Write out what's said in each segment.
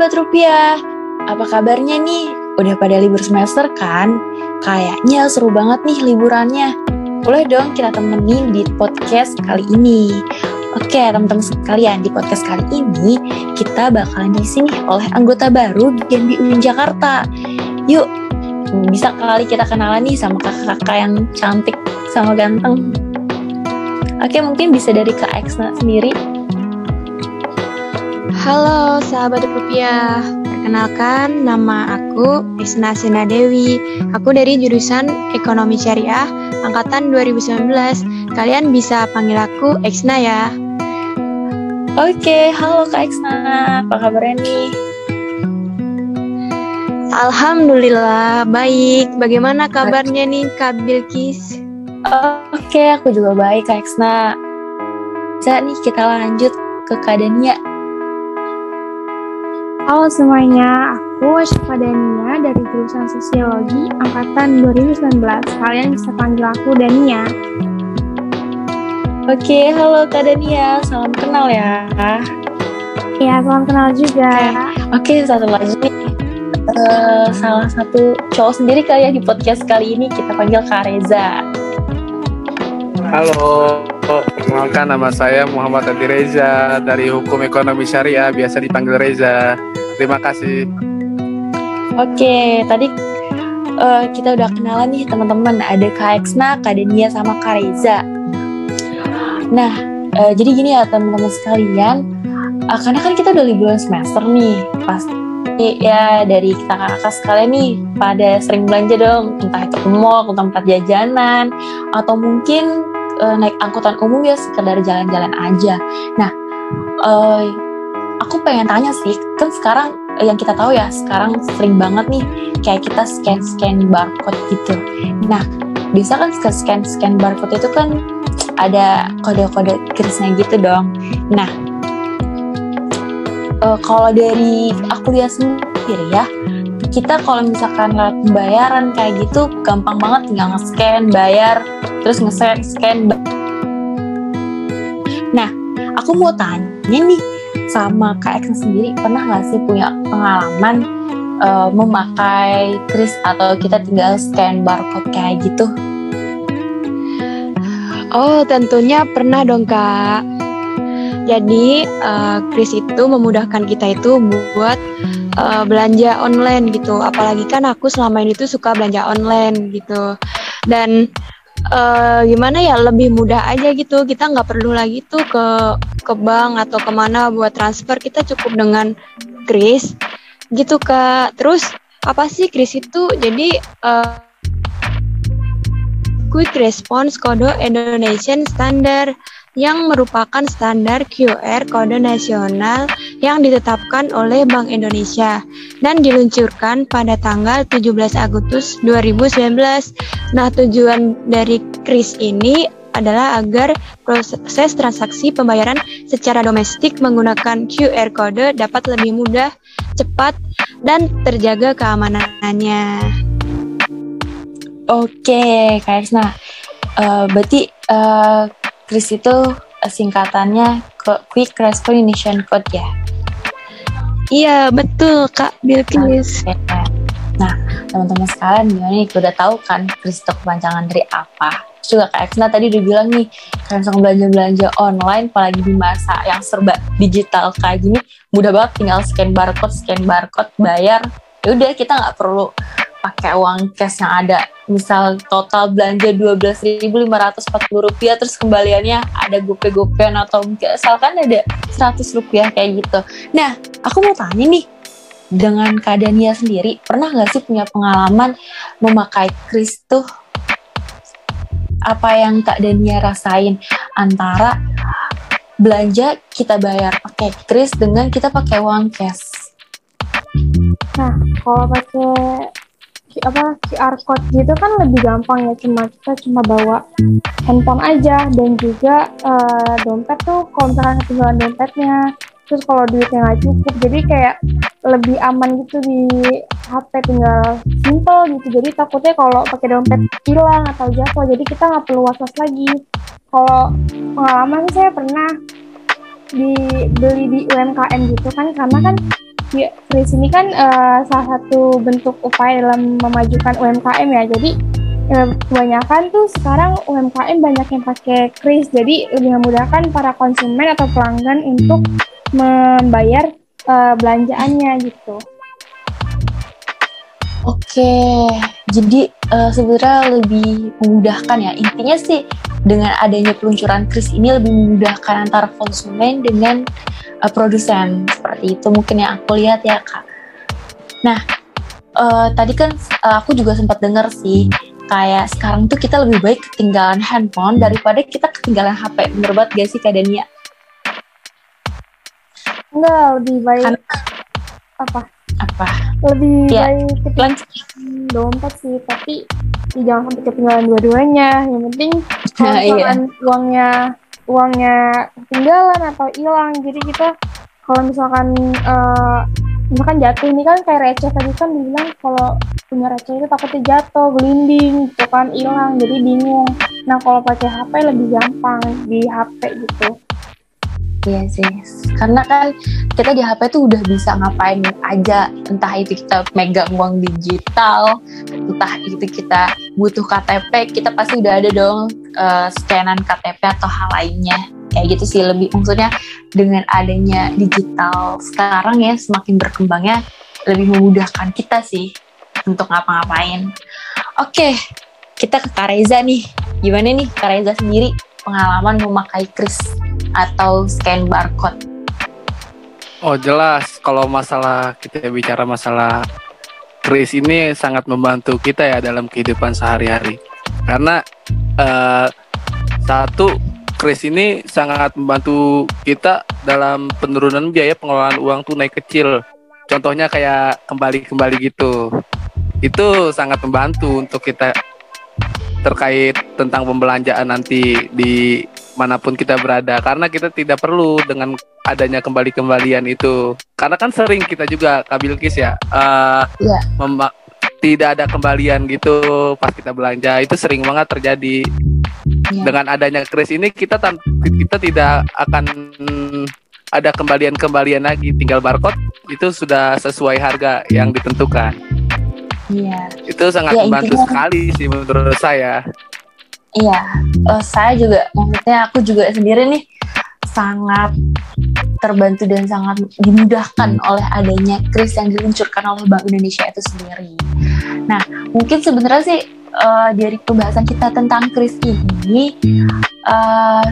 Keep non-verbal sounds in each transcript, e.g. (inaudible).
sahabat rupiah, apa kabarnya nih? Udah pada libur semester kan? Kayaknya seru banget nih liburannya. Boleh dong kita temenin di podcast kali ini. Oke, teman-teman sekalian, di podcast kali ini kita bakalan diisi nih oleh anggota baru Gen UIN Jakarta. Yuk, bisa kali kita kenalan nih sama kakak-kakak yang cantik sama ganteng. Oke, mungkin bisa dari Kak Eksna sendiri. Halo sahabat rupiah, perkenalkan nama aku Isna Sina Dewi. Aku dari jurusan Ekonomi Syariah angkatan 2019. Kalian bisa panggil aku Eksna ya. Oke, halo Kak Eksna, apa kabarnya nih? Alhamdulillah baik. Bagaimana kabarnya nih Kak Bilkis? Oke, aku juga baik Kak Eksna. Bisa nih kita lanjut ke Kak Dania. Halo semuanya, aku Asyifa Dania dari jurusan Sosiologi Angkatan 2019. Kalian bisa panggil aku Dania. Oke, halo Kak Dania, salam kenal ya. Ya, salam kenal juga. Oke, satu lagi. Uh, salah satu cowok sendiri kali ya di podcast kali ini kita panggil Kak Reza. Halo, perkenalkan nama saya Muhammad Adi Reza dari Hukum Ekonomi Syariah, biasa dipanggil Reza. Terima kasih. Oke, tadi uh, kita udah kenalan nih teman-teman. Ada Kak Eksna, Kak Denia, sama Kak Reza. Nah, uh, jadi gini ya teman-teman sekalian. Uh, karena kan kita udah liburan semester nih, pasti ya dari kita kakak sekalian nih pada sering belanja dong, entah itu ke mall, ke tempat jajanan, atau mungkin uh, naik angkutan umum ya sekedar jalan-jalan aja. Nah, uh, aku pengen tanya sih, kan sekarang eh, yang kita tahu ya, sekarang sering banget nih kayak kita scan-scan barcode gitu. Nah, bisa kan scan-scan barcode itu kan ada kode-kode krisnya gitu dong. Nah, uh, kalau dari aku lihat sendiri ya, kita kalau misalkan lewat pembayaran kayak gitu gampang banget tinggal nge-scan, bayar, terus nge-scan. Nah, aku mau tanya nih, sama Kak Eksen sendiri pernah nggak sih punya pengalaman uh, memakai kris atau kita tinggal scan barcode kayak gitu? Oh tentunya pernah dong kak. Jadi uh, kris itu memudahkan kita itu buat uh, belanja online gitu. Apalagi kan aku selama ini tuh suka belanja online gitu. Dan uh, gimana ya lebih mudah aja gitu. Kita nggak perlu lagi tuh ke ke bank atau ke mana buat transfer. Kita cukup dengan kris gitu kak. Terus apa sih kris itu? Jadi uh, quick response kode Indonesian Standard yang merupakan standar QR kode nasional yang ditetapkan oleh Bank Indonesia dan diluncurkan pada tanggal 17 Agustus 2019. Nah, tujuan dari KRIS ini adalah agar proses transaksi pembayaran secara domestik menggunakan QR kode dapat lebih mudah, cepat, dan terjaga keamanannya. Oke, Kak Esna. Uh, berarti uh, Kris itu eh, singkatannya Quick Recognition Code ya? Iya, betul Kak Bilkis. Okay. Nah, teman-teman sekalian gimana nih? Udah tahu kan Kris itu kepanjangan dari apa? juga Kak Eksna tadi udah bilang nih, kalian suka belanja-belanja online, apalagi di masa yang serba digital kayak gini, mudah banget tinggal scan barcode, scan barcode, bayar. Ya udah kita nggak perlu pakai uang cash yang ada. Misal total belanja Rp12.540 rupiah terus kembaliannya ada gope-gopean atau misalkan ada 100 rupiah kayak gitu. Nah aku mau tanya nih dengan keadaannya sendiri pernah nggak sih punya pengalaman memakai kris tuh? Apa yang Kak Dania rasain? Antara belanja kita bayar pakai kris dengan kita pakai uang cash. Nah, kalau pakai apa QR code gitu kan lebih gampang ya cuma kita cuma bawa handphone aja. Dan juga uh, dompet tuh kalau misalkan ketinggalan dompetnya. Terus kalau duitnya nggak cukup jadi kayak lebih aman gitu di HP tinggal simple gitu. Jadi takutnya kalau pakai dompet hilang atau jatuh jadi kita nggak perlu was-was lagi. Kalau pengalaman saya pernah dibeli di UMKM gitu kan karena kan ya, Kris ini kan uh, salah satu bentuk upaya dalam memajukan UMKM ya. Jadi uh, kebanyakan tuh sekarang UMKM banyak yang pakai Kris. Jadi lebih memudahkan para konsumen atau pelanggan untuk membayar uh, belanjaannya gitu. Oke, jadi uh, sebenarnya lebih memudahkan ya. Intinya sih dengan adanya peluncuran kris ini lebih memudahkan antara konsumen dengan uh, produsen seperti itu mungkin yang aku lihat ya kak. Nah, uh, tadi kan uh, aku juga sempat dengar sih kayak sekarang tuh kita lebih baik ketinggalan handphone daripada kita ketinggalan HP. Bener banget gak sih kak Dania? Enggak, lebih baik kan, apa? apa lebih ya. baik ketinggalan dompet sih tapi jangan sampai ketinggalan dua-duanya yang penting kalau nah, (laughs) iya. uangnya uangnya ketinggalan atau hilang. Jadi kita kalau misalkan uh, misalkan jatuh ini kan kayak receh tadi kan bilang kalau punya receh itu takutnya jatuh gelinding gitu kan hilang. Jadi bingung. Nah kalau pakai HP lebih gampang di HP gitu Iya sih, karena kan kita di HP tuh udah bisa ngapain aja, entah itu kita megang uang digital, entah itu kita butuh KTP, kita pasti udah ada dong uh, scanan KTP atau hal lainnya. Kayak gitu sih lebih maksudnya dengan adanya digital sekarang ya semakin berkembangnya lebih memudahkan kita sih untuk ngapa-ngapain. Oke, kita ke Kareza nih. Gimana nih Kareza sendiri pengalaman memakai kris atau scan barcode? Oh jelas, kalau masalah kita bicara masalah kris ini sangat membantu kita ya dalam kehidupan sehari-hari. Karena uh, satu kris ini sangat membantu kita dalam penurunan biaya pengelolaan uang tunai kecil. Contohnya kayak kembali-kembali gitu. Itu sangat membantu untuk kita terkait tentang pembelanjaan nanti di mana pun kita berada karena kita tidak perlu dengan adanya kembali-kembalian itu karena kan sering kita juga Kabilkis ya uh, yeah. tidak ada kembalian gitu pas kita belanja itu sering banget terjadi yeah. dengan adanya kris ini kita kita tidak akan ada kembalian-kembalian lagi tinggal barcode itu sudah sesuai harga yang ditentukan Iya. Itu sangat ya, membantu sekali sih menurut saya. Iya, uh, saya juga maksudnya aku juga sendiri nih sangat terbantu dan sangat dimudahkan oleh adanya kris yang diluncurkan oleh Bank Indonesia itu sendiri. Nah, mungkin sebenarnya sih uh, dari pembahasan kita tentang kris ini uh,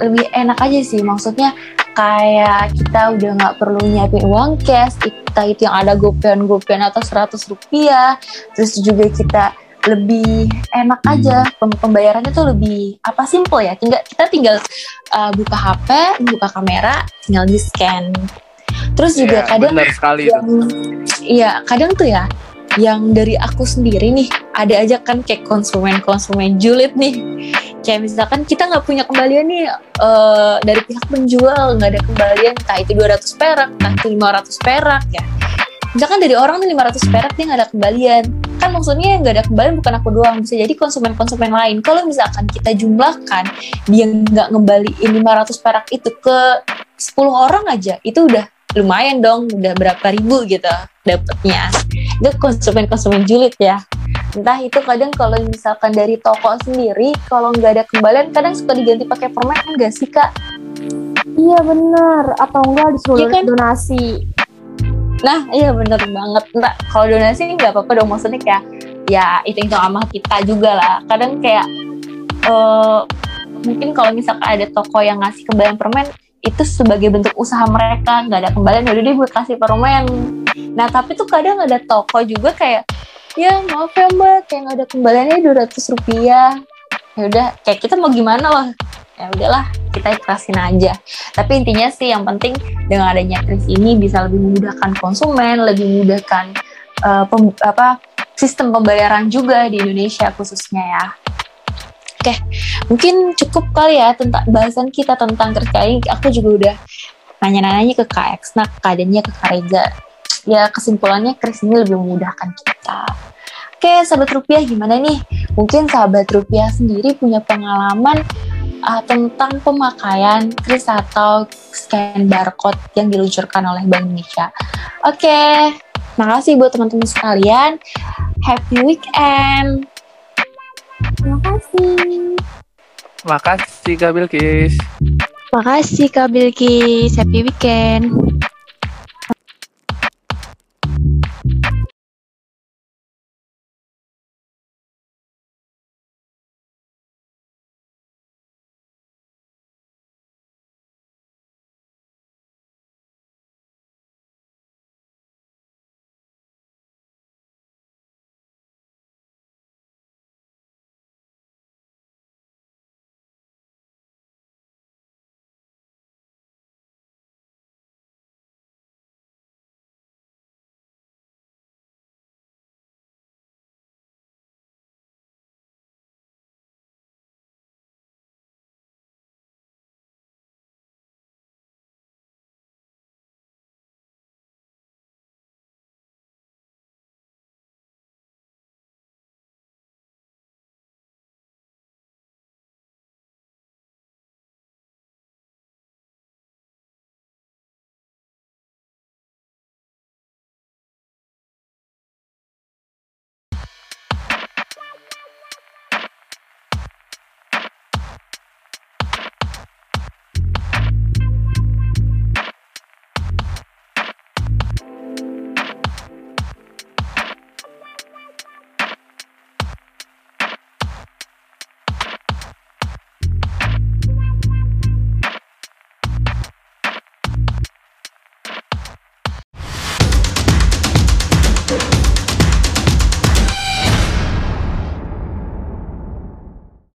lebih enak aja sih, maksudnya kayak kita udah nggak perlu nyiapin uang cash kita itu yang ada gopean gopean atau 100 rupiah terus juga kita lebih enak aja. Pembayarannya tuh lebih apa simple ya. Tinggal kita tinggal uh, buka HP buka kamera tinggal di scan terus juga ya, kadang sekali yang iya kadang tuh ya yang dari aku sendiri nih ada aja kan kayak konsumen konsumen julid nih. Kayak misalkan kita nggak punya kembalian nih uh, dari pihak penjual nggak ada kembalian entah itu 200 perak entah itu 500 perak ya. Misalkan dari orang nih 500 perak dia nggak ada kembalian kan maksudnya nggak ada kembalian bukan aku doang. Bisa jadi konsumen-konsumen lain. Kalau misalkan kita jumlahkan dia nggak ngembaliin 500 perak itu ke 10 orang aja itu udah lumayan dong udah berapa ribu gitu dapetnya itu konsumen-konsumen julid ya. Entah itu kadang kalau misalkan dari toko sendiri kalau nggak ada kembalian kadang suka diganti pakai permen enggak sih kak? Iya bener atau enggak disuruh iya kan? donasi nah iya bener banget. Enggak kalau donasi nggak apa-apa dong maksudnya kayak ya itu itu amal kita juga lah. Kadang kayak uh, mungkin kalau misalkan ada toko yang ngasih kembalian permen itu sebagai bentuk usaha mereka nggak ada kembalian udah deh gue kasih permen. Nah tapi tuh kadang ada toko juga kayak ya maaf ya mbak kayak nggak ada kembaliannya dua ratus rupiah. Ya udah kayak kita mau gimana loh ya udahlah kita ikhlasin aja tapi intinya sih yang penting dengan adanya kris ini bisa lebih memudahkan konsumen lebih memudahkan uh, pem, apa sistem pembayaran juga di Indonesia khususnya ya Oke, mungkin cukup kali ya tentang bahasan kita tentang terkait. Aku juga udah nanya-nanya ke Kak Eksna, keadaannya ke Kak. Ya kesimpulannya Kris ini lebih memudahkan kita. Oke, sahabat rupiah gimana nih? Mungkin sahabat rupiah sendiri punya pengalaman uh, tentang pemakaian kris atau scan barcode yang diluncurkan oleh Bank Indonesia. Oke, makasih buat teman-teman sekalian. Happy weekend. Terima kasih. Makasih Kak Bilkis. Makasih Kak Bilkis. Happy weekend.